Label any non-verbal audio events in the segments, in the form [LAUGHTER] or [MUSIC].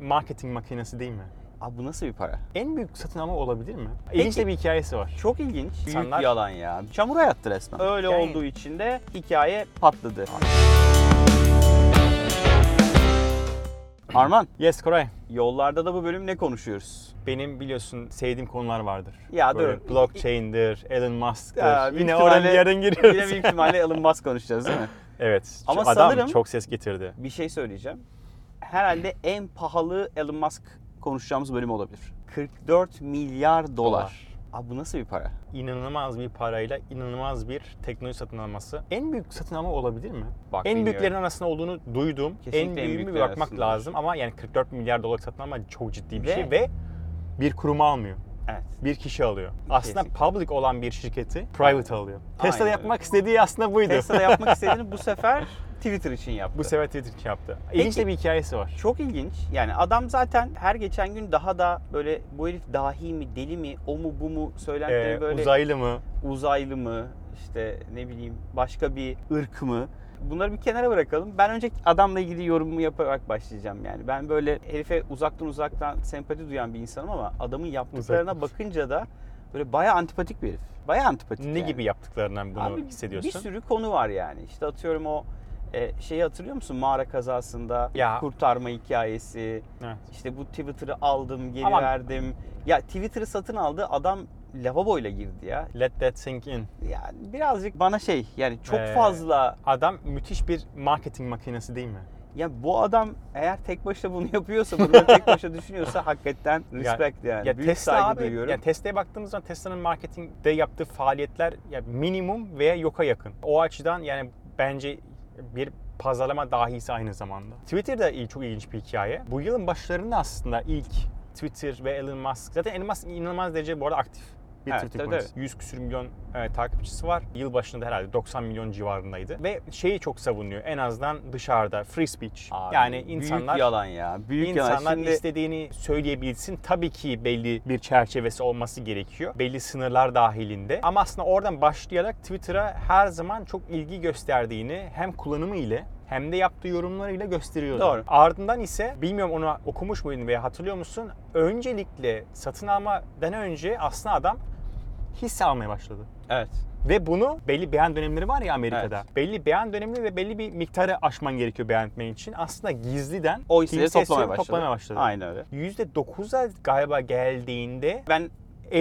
marketing makinesi değil mi? Abi bu nasıl bir para? En büyük satın alma olabilir mi? İlginç de bir hikayesi var. Çok ilginç. Büyük İnsanlar- yalan ya. Çamura yattı resmen. Öyle Yani- olduğu için de hikaye patladı. Arman, Yes Koray. yollarda da bu bölüm ne konuşuyoruz? Benim biliyorsun sevdiğim konular vardır. Ya Böyle dur. blockchain'dir, Elon Musk'tır. Ya, Yine oradan bir yerden giriyoruz. Yine büyük ihtimalle Elon Musk konuşacağız değil mi? Evet. Ama Ama adam sanırım- çok ses getirdi. Bir şey söyleyeceğim. Herhalde en pahalı Elon Musk konuşacağımız bölüm olabilir. 44 milyar dolar. Dolar. Abi bu nasıl bir para? İnanılmaz bir parayla inanılmaz bir teknoloji satın alması. En büyük satın alma olabilir mi? Bak, en bilmiyorum. büyüklerin arasında olduğunu duydum. Kesinlikle en büyüğünü bir bakmak lazım ama yani 44 milyar dolar satın alma çok ciddi bir Ve- şey ve bir kurum almıyor. Evet. Bir kişi alıyor. Aslında Kesinlikle. public olan bir şirketi private alıyor. Tesla'da yapmak istediği aslında buydu. Tesla'da yapmak [LAUGHS] istediğini bu sefer Twitter için yaptı. Bu sefer Twitter için yaptı. İlginç de bir hikayesi var. Çok ilginç. Yani adam zaten her geçen gün daha da böyle bu herif dahi mi, deli mi, o mu bu mu söylentileri Ee, böyle uzaylı mı? uzaylı mı, işte ne bileyim başka bir ırk mı? Bunları bir kenara bırakalım. Ben önce adamla ilgili yorumumu yaparak başlayacağım yani. Ben böyle herife uzaktan uzaktan sempati duyan bir insanım ama adamın yaptıklarına Uzaktan. bakınca da böyle bayağı antipatik bir herif. Bayağı antipatik Ne yani. gibi yaptıklarından bunu Abi, hissediyorsun? Bir sürü konu var yani. İşte atıyorum o e, şeyi hatırlıyor musun? Mağara kazasında Ya. kurtarma hikayesi. Evet. İşte bu Twitter'ı aldım, geri Ama- verdim. Ya Twitter'ı satın aldı, adam lavaboyla girdi ya. Let that sink in. Yani birazcık bana şey yani çok Ee, fazla Adam müthiş bir marketing makinesi değil mi? ya bu adam eğer tek başına bunu yapıyorsa, bunları tek başına düşünüyorsa [LAUGHS] hakikaten respect yani. Ya Büyük Tesla saygı abi, duyuyorum. ya Tesla'ya baktığımız zaman Tesla'nın marketingde yaptığı faaliyetler ya minimum veya yoka yakın. O açıdan yani bence bir pazarlama dahisi aynı zamanda. Twitter'da çok ilginç bir hikaye. Bu yılın başlarında aslında ilk Twitter ve Elon Musk, zaten Elon Musk inanılmaz derece bu arada aktif bir Evet, tabii, kullanıcısı. 100 küsür milyon e, takipçisi var. Yıl başında herhalde 90 milyon civarındaydı. Ve şeyi çok savunuyor. En azından dışarıda free speech. Abi, yani insanlar büyük yalan ya. Büyük İnsanlar yalan. Şimdi istediğini söyleyebilsin. Tabii ki belli bir çerçevesi olması gerekiyor. Belli sınırlar dahilinde. Ama aslında oradan başlayarak Twitter'a her zaman çok ilgi gösterdiğini hem kullanımı ile hem de yaptığı yorumlarıyla gösteriyordu. Doğru. Ardından ise bilmiyorum onu okumuş muydun veya hatırlıyor musun? Öncelikle satın almadan önce aslında adam hisse almaya başladı. evet. Ve bunu belli beğen dönemleri var ya Amerika'da. Evet. Belli beğen dönemleri ve belli bir miktarı aşman gerekiyor etmen için. Aslında gizliden O hisseleri toplamaya başladı. toplamaya başladı. Aynen öyle. %9'a galiba geldiğinde Ben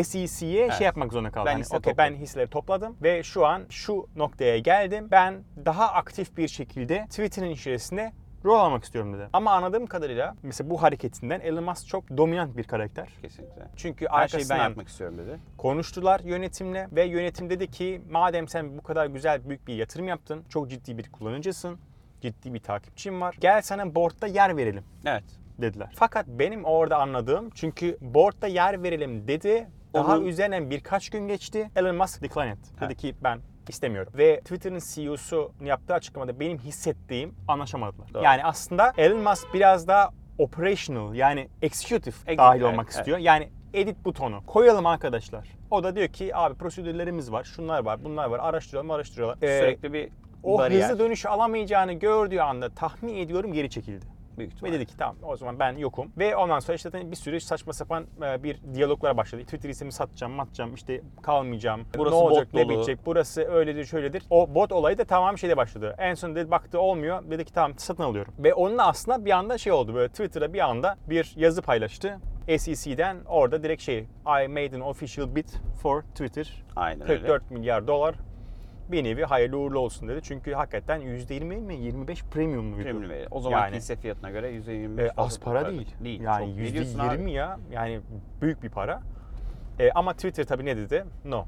SEC'ye Evet. şey yapmak zorunda kaldı. Ben Hani, okey ben hisseleri topladım ve şu an şu noktaya geldim. Ben daha aktif bir şekilde Twitter'ın içerisinde rol almak istiyorum dedi. Ama anladığım kadarıyla mesela bu hareketinden Elon Musk çok dominant bir karakter. kesinlikle. Çünkü Her şeyi ben yapmak istiyorum dedi. konuştular yönetimle ve yönetim dedi ki madem sen bu kadar güzel büyük bir yatırım yaptın, çok ciddi bir kullanıcısın, ciddi bir takipçin var. Gel sana board'da yer verelim Evet. dediler. Fakat benim orada anladığım çünkü board'da yer verelim dedi. Daha Onun- üzerinden birkaç gün geçti. Elon Musk decline etti. Dedi ki ben istemiyorum. Ve Twitter'ın CEO'su yaptığı açıklamada benim hissettiğim anlaşamadılar. Doğru. Yani aslında Elon Musk biraz daha operational yani executive Exec- dahil evet, olmak evet. istiyor. Yani edit butonu koyalım arkadaşlar. O da diyor ki abi prosedürlerimiz var, şunlar var, bunlar var. Araştırıyorlar, araştırıyorlar. Ee, Sürekli bir o bariyer. hızlı dönüşü alamayacağını gördüğü anda tahmin ediyorum geri çekildi. Büyük Ve ihtimalle. dedi ki tamam o zaman ben yokum. Ve ondan sonra işte bir sürü saçma sapan e, bir diyaloglar başladı. Twitter ismimi satacağım, matacağım, işte kalmayacağım. Burası ne olacak, ne bitecek, burası öyledir, şöyledir. O bot olayı da tamam şeyde başladı. En son dedi baktı olmuyor. Dedi ki tamam satın alıyorum. Ve onunla aslında bir anda şey oldu böyle Twitter'da bir anda bir yazı paylaştı. SEC'den orada direkt şey I made an official bid for Twitter. Aynen öyle. 44 milyar dolar bir nevi hayırlı uğurlu olsun dedi. Çünkü hakikaten %20 mi 25 premium muydu? Premium veri. O zaman Yani- hisse fiyatına göre %25 E, az para değil. Değil. Yani Çok. yüzde Biliyorsun abi. yirmi ya. Yani büyük bir para. E, ama Twitter tabii ne dedi? No.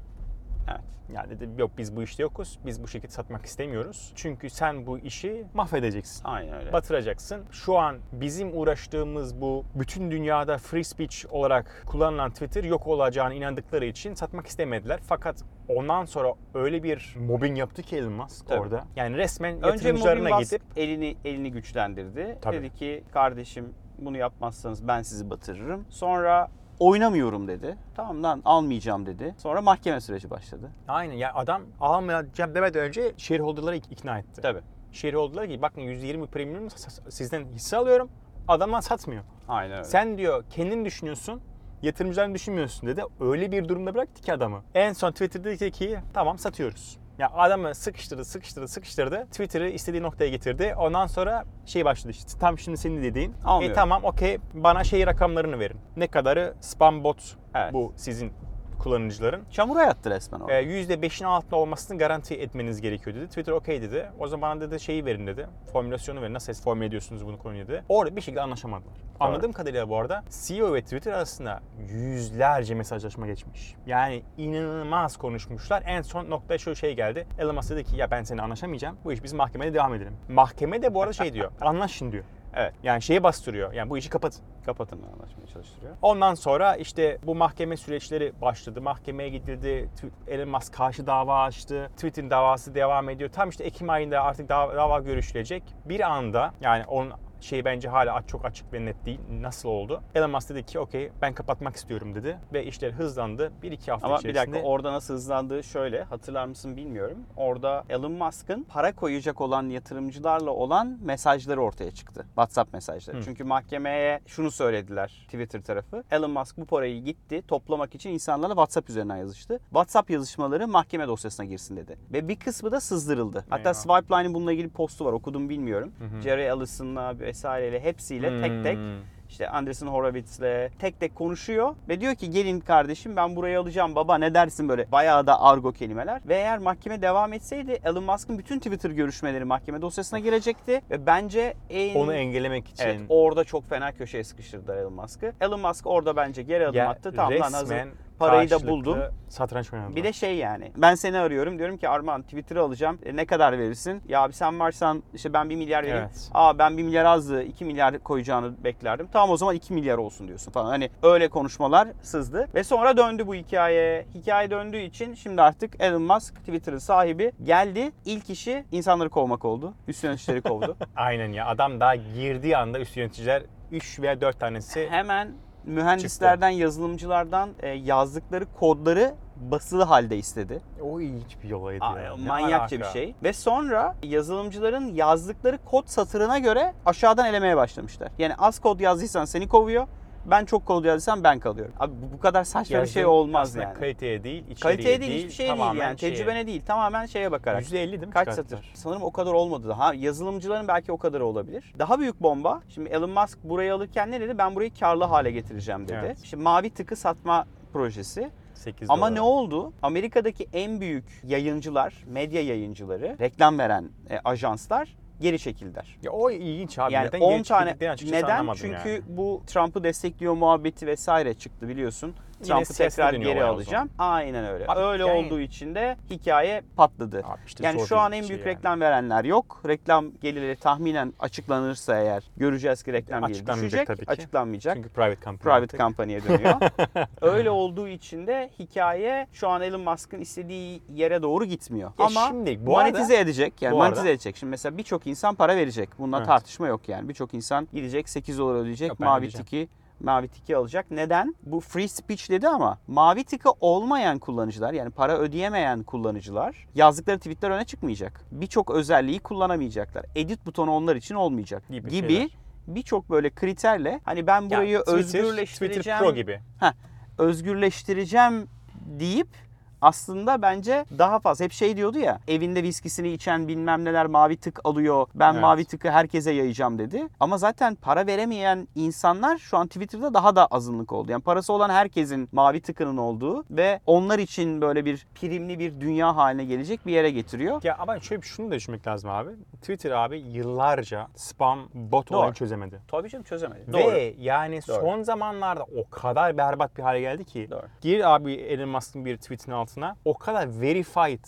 Evet. Yani dedi yok biz bu işte yokuz. Biz bu şirketi satmak istemiyoruz. Çünkü sen bu işi mahvedeceksin. Aynen öyle. Batıracaksın. Şu an bizim uğraştığımız bu bütün dünyada free speech olarak kullanılan Twitter yok olacağını inandıkları için satmak istemediler. Fakat ondan sonra öyle bir mobbing yaptı ki Elon Musk Tabii. orada. Yani resmen Önce Mobbing gidip Musk elini elini güçlendirdi. Tabii. Dedi ki kardeşim bunu yapmazsanız ben sizi batırırım. Sonra oynamıyorum dedi. Tamam lan almayacağım dedi. Sonra mahkeme süreci başladı. aynen ya adam almayacağım demeden önce shareholder'ları ik- ikna etti. Tabii. shareholder'lara ki bakın %20 premium sizden hisse alıyorum. Adamlar satmıyor. Aynen öyle. Sen diyor kendin düşünüyorsun, yatırımcılarını düşünmüyorsun dedi. Öyle bir durumda bıraktı ki adamı. En son Twitter'da dedi ki tamam satıyoruz. Ya adamı sıkıştırdı, sıkıştırdı, sıkıştırdı. Twitter'ı istediği noktaya getirdi. Ondan sonra şey başladı işte. Tam şimdi senin dediğin. Almıyorum. E tamam okey bana şey rakamlarını verin. Ne kadarı spam bot Evet. bu sizin kullanıcıların. Çamura yattı resmen. Ee, %5'in altında olmasını garanti etmeniz gerekiyor dedi. Twitter okey dedi. O zaman dedi şeyi verin dedi. Formülasyonu verin. Nasıl formüle ediyorsunuz bunu konuyu dedi. Orada bir şekilde anlaşamadılar. Anladığım kadarıyla bu arada CEO ve Twitter arasında yüzlerce mesajlaşma geçmiş. Yani inanılmaz konuşmuşlar. En son noktaya şu şey geldi. Elon Musk dedi ki ya ben seni anlaşamayacağım. Bu iş biz mahkemede devam edelim. Mahkeme de bu arada şey diyor. [LAUGHS] Anlaşın diyor. Evet. Yani şeyi bastırıyor. Yani bu işi kapatın. Kapatın anlaşmaya çalıştırıyor. Ondan sonra işte bu mahkeme süreçleri başladı. Mahkemeye gidildi. Elon Musk karşı dava açtı. Twitter'ın davası devam ediyor. Tam işte Ekim ayında artık dava, dava görüşülecek. Bir anda yani onun şey bence hala çok açık ve net değil. Nasıl oldu? Elon Musk dedi ki okey ben kapatmak istiyorum dedi. Ve işler hızlandı. Bir iki hafta Ama bir içerisinde. dakika orada nasıl hızlandığı şöyle hatırlar mısın bilmiyorum. Orada Elon Musk'ın para koyacak olan yatırımcılarla olan mesajları ortaya çıktı. WhatsApp mesajları. Hı. Çünkü mahkemeye şunu söylediler Twitter tarafı. Elon Musk bu parayı gitti toplamak için insanlarla WhatsApp üzerinden yazıştı. WhatsApp yazışmaları mahkeme dosyasına girsin dedi. Ve bir kısmı da sızdırıldı. Hatta Eyvah. Swipeline'in bununla ilgili postu var okudum bilmiyorum. Hı hı. Jerry Ellison'la vesaireyle hepsiyle tek tek Hmm. işte Andreessen Horowitz'le tek tek konuşuyor ve diyor ki gelin kardeşim ben burayı alacağım baba ne dersin böyle bayağı da argo kelimeler. Ve eğer mahkeme devam etseydi Elon Musk'ın bütün Twitter görüşmeleri mahkeme dosyasına girecekti ve bence en... Onu engellemek için. Evet orada çok fena köşeye sıkıştırdılar Elon Musk'ı. Elon Musk orada bence geri adım Ya attı. Tamam lan hazır resmen parayı da buldum. Satranç oynadılar. Bir de şey yani ben seni arıyorum diyorum ki Arman Twitter'ı alacağım E, ne kadar verirsin? Ya abi sen varsan işte ben 1 milyar vereyim. Evet. Aa ben 1 milyar azdı 2 milyar koyacağını beklerdim. Tamam o zaman 2 milyar olsun diyorsun falan. Hani öyle konuşmalar sızdı. Ve sonra döndü bu hikaye. Hikaye döndüğü için şimdi artık Elon Musk Twitter'ın sahibi geldi. İlk işi insanları kovmak oldu. Üst yöneticileri kovdu. [LAUGHS] Aynen ya adam daha girdiği anda üst yöneticiler 3 veya 4 tanesi Hemen mühendislerden, yazılımcılardan e, yazdıkları kodları basılı halde istedi. o ilginç bir olaydı Aa, ya. Manyakça bir şey. Ve sonra yazılımcıların yazdıkları kod satırına göre aşağıdan elemeye başlamışlar. Yani az kod yazdıysan seni kovuyor. Ben çok kod yazdıysam ben kalıyorum. Abi bu, kadar saçma bir şey olmaz yani. Kaliteye değil, içeriğe Kaliteye değil, hiçbir şey değil yani. şeye. Tecrübene değil. Tamamen şeye bakarak. %50 değil mi Kaç çıkarttılar? satır? Sanırım o kadar olmadı daha. Yazılımcıların belki o kadar olabilir. Daha büyük bomba. Şimdi Elon Musk burayı alırken ne dedi? Ben burayı karlı hale getireceğim dedi. Evet. Şimdi mavi tıkı satma projesi. 8 Ama dolar. ne oldu? Amerika'daki en büyük yayıncılar, medya yayıncıları, reklam veren e, ajanslar geri çekildiler. Ya o ilginç abi. Yani Neden 10 geri tane neden? Çünkü yani. bu Trump'ı destekliyor muhabbeti vesaire çıktı biliyorsun. Trump'ı tekrar geri alacağım. Aynen öyle. Abi öyle yani- olduğu için de hikaye patladı. Abi işte yani şu an en şey büyük yani. reklam verenler yok. Reklam gelirleri tahminen açıklanırsa eğer göreceğiz ki reklam geliri düşecek. tabii ki. Açıklanmayacak. Çünkü private company. private company'ye dönüyor. [LAUGHS] Öyle olduğu için de hikaye şu an Elon Musk'ın istediği yere doğru gitmiyor. Ya Ama şimdi bu monetize arada- edecek. Yani monetize arada- edecek. Şimdi mesela birçok insan para verecek. Bununla Evet. tartışma yok yani. Birçok insan gidecek 8 dolar ödeyecek. Yok, mavi tiki mavi tiki alacak. Neden? Bu free speech dedi ama mavi tiki olmayan kullanıcılar yani para ödeyemeyen kullanıcılar yazdıkları tweetler öne çıkmayacak. Birçok özelliği kullanamayacaklar. Edit butonu onlar için olmayacak Gibi gibi, birçok böyle kriterle hani ben Ya burayı Twitter, özgürleştireceğim Twitter Pro gibi. özgürleştireceğim deyip aslında bence daha fazla hep şey diyordu ya evinde viskisini içen bilmem neler mavi tık alıyor ben Evet. mavi tıkı herkese yayacağım dedi. Ama zaten para veremeyen insanlar şu an Twitter'da daha da azınlık oldu. Yani parası olan herkesin mavi tıkının olduğu ve onlar için böyle bir primli bir dünya haline gelecek bir yere getiriyor. Ya ama şöyle şunu da düşünmek lazım abi. Twitter abi yıllarca spam bot Doğru. olayını çözemedi. Tabii canım çözemedi. Ve yani Doğru. son zamanlarda o kadar berbat bir hale geldi ki. Doğru. Gir abi Elon Musk'ın bir tweetinin altına. O kadar verified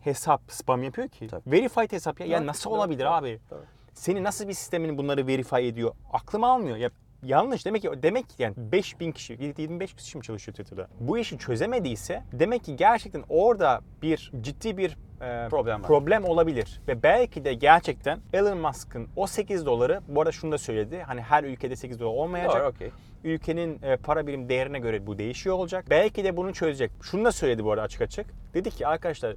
hesap spam yapıyor ki. Tabii. Verified hesap ya, ya Doğru, nasıl olabilir doğru, abi? doğru. Seni nasıl bir sistemin bunları verify ediyor? Aklım almıyor. Ya yanlış demek ki demek ki yani 5000 kişi 25 kişi mi çalışıyor Twitter'da? Bu işi çözemediyse demek ki gerçekten orada bir ciddi bir e, Problem var. problem olabilir. Ve belki de gerçekten Elon Musk'ın o 8 doları bu arada şunu da söyledi. Hani her ülkede 8 dolar olmayacak Doğru okey. ülkenin e, para birim değerine göre bu değişiyor olacak. Belki de bunu çözecek. Şunu da söyledi bu arada açık açık. Dedi ki arkadaşlar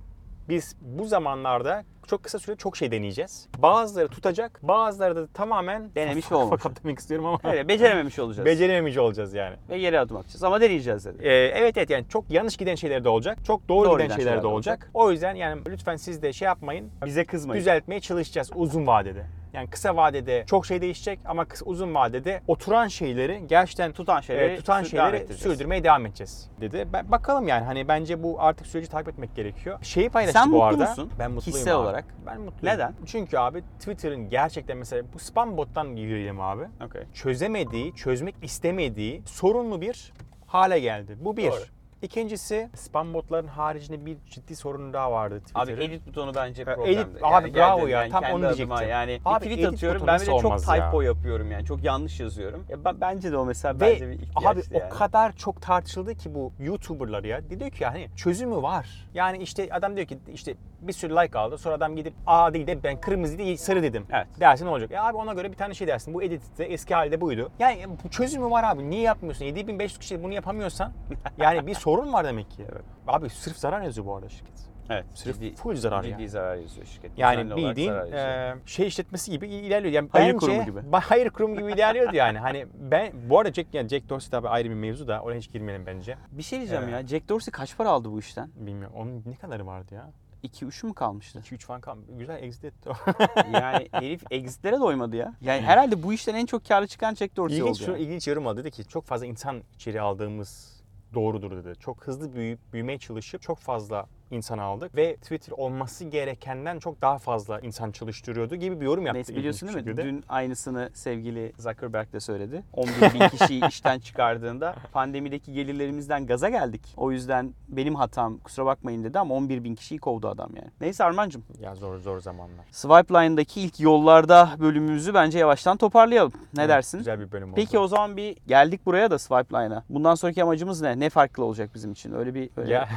biz bu zamanlarda çok kısa sürede çok şey deneyeceğiz. Bazıları tutacak, bazıları da tamamen Denemiş fakat olmayacak. demek istiyorum ama Evet, becerememiş olacağız. becerememiş olacağız yani. Ve geri adım atacağız ama deneyeceğiz dedi. Ee, evet evet yani çok yanlış giden şeyler de olacak. Çok doğru, giden şeyler de olacak. O yüzden yani lütfen siz de şey yapmayın. Bize kızmayın. Düzeltmeye çalışacağız uzun vadede. Yani kısa vadede çok şey değişecek ama kısa, uzun vadede oturan şeyleri gerçekten Tutan şeyleri e, tutan devam şeyleri ettireceğiz. sürdürmeye devam edeceğiz dedi. Ben, bakalım yani hani bence bu artık süreci takip etmek gerekiyor. Şeyi paylaştı Sen bu mutlu arada. musun? Ben mutluyum Kişisel abi. olarak. Ben mutluyum. Neden? Çünkü abi Twitter'ın gerçekten mesela bu spam bottan girelim abi. Okey. Çözemediği, çözmek istemediği sorunlu bir hale geldi. Bu bir. Doğru. İkincisi spam botların haricinde bir ciddi sorun daha vardı Abi Twitter'ın. edit butonu bence problemdi. edit- abi bravo ya, yani tam onu diyecektim. Yani Abi bir tweet atıyorum ben bir de çok olmaz ya? typo yapıyorum yani. Çok yanlış yazıyorum. Ya ben, bence de o mesela Ve bence bir ihtiyaçtı abi yani. o kadar çok tartışıldı ki bu YouTuber'lar ya. Diyor ki yani çözümü var. Yani işte adam diyor ki işte bir sürü like aldı. Sonra adam gidip aa değil de ben kırmızı değil sarı dedim. Evet. Dersin ne olacak? E abi ona göre bir tane şey dersin. Bu editte eski halde buydu. Yani çözümü var abi. Niye yapmıyorsun? 7500 kişi bunu yapamıyorsan [LAUGHS] yani bir sorun var demek ki. Evet. Abi sırf zarar yazıyor bu arada şirket. Evet. Sırf ciddi- full zarar ciddi yani. zarar yazıyor şirket. Yani Düzenli bildiğin e, şey işletmesi gibi ilerliyor. Yani Hayır bence- kurumu gibi. Hayır kurumu gibi ilerliyordu yani. Hani ben bu arada Jack, yani Jack Dorsey tabii ayrı bir mevzu da oraya hiç girmeyelim bence. bir şey diyeceğim Evet. ya. Jack Dorsey kaç para aldı bu işten? Bilmiyorum. Onun ne kadarı vardı ya? 2-3 mü kalmıştı? 2-3 falan kal- Güzel exit etti o. [LAUGHS] yani herif exitlere doymadı ya. Yani herhalde bu işten en çok karlı çıkan Jack Dorsey ilginç, oldu. şu, yani. ilginç yorum aldı. Dedi ki çok fazla insan içeri aldığımız doğrudur dedi. Çok hızlı büyüyüp büyümeye çalışıp çok fazla insan aldık ve Twitter olması gerekenden çok daha fazla insan çalıştırıyordu gibi bir yorum yaptı. Neyse biliyorsun değil mi? Dün aynısını sevgili Zuckerberg de söyledi. [LAUGHS] 11 bin kişiyi işten çıkardığında pandemideki gelirlerimizden gaza geldik. O yüzden benim hatam kusura bakmayın dedi ama 11 bin kişiyi kovdu adam yani. Neyse Armancığım. Ya zor zor zamanlar. Swipe Line'daki ilk yollarda bölümümüzü bence yavaştan toparlayalım. Ne Evet, dersin? Güzel bir bölüm oldu. Peki o zaman bir geldik buraya da Swipe Line'a. Bundan sonraki amacımız ne? Ne farklı olacak bizim için? Öyle bir öyle ya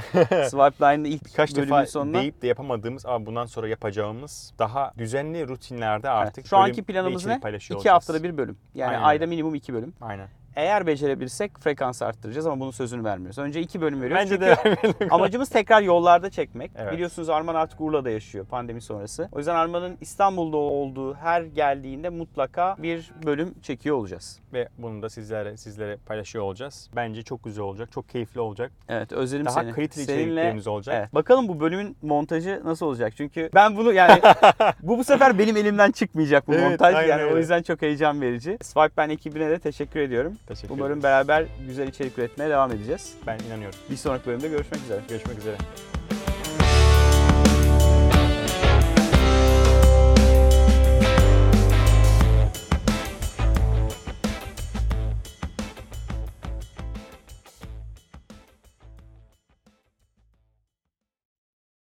Swipe Line'ın ilk [LAUGHS] birkaç bölümün defa sonuna. deyip de yapamadığımız ama bundan sonra yapacağımız daha düzenli rutinlerde Evet. artık Şu anki planımız ne? İki olacağız. haftada bir bölüm. Yani Aynen ayda minimum iki bölüm. Aynen. Eğer becerebilirsek frekansı arttıracağız ama bunun sözünü vermiyoruz. Önce iki bölüm veriyoruz. Bence Çünkü de [LAUGHS] amacımız tekrar yollarda çekmek. Evet. Biliyorsunuz Arman artık Urla'da yaşıyor pandemi sonrası. O yüzden Arman'ın İstanbul'da olduğu her geldiğinde mutlaka bir bölüm çekiyor olacağız. ve bunu da sizlere sizlere paylaşıyor olacağız. Bence çok güzel olacak, çok keyifli olacak. Evet özledim Daha seni. kaliteli Seninle- içeriklerimiz olacak. Evet. Bakalım bu bölümün montajı nasıl olacak? Çünkü ben bunu yani [LAUGHS] bu bu sefer benim elimden çıkmayacak bu Evet, montaj. Yani o öyle. yüzden çok heyecan verici. Swipe Ben ekibine de teşekkür ediyorum. Teşekkür Umarım ederim. beraber güzel içerik üretmeye devam edeceğiz. Ben inanıyorum. Bir sonraki bölümde görüşmek üzere. Görüşmek üzere.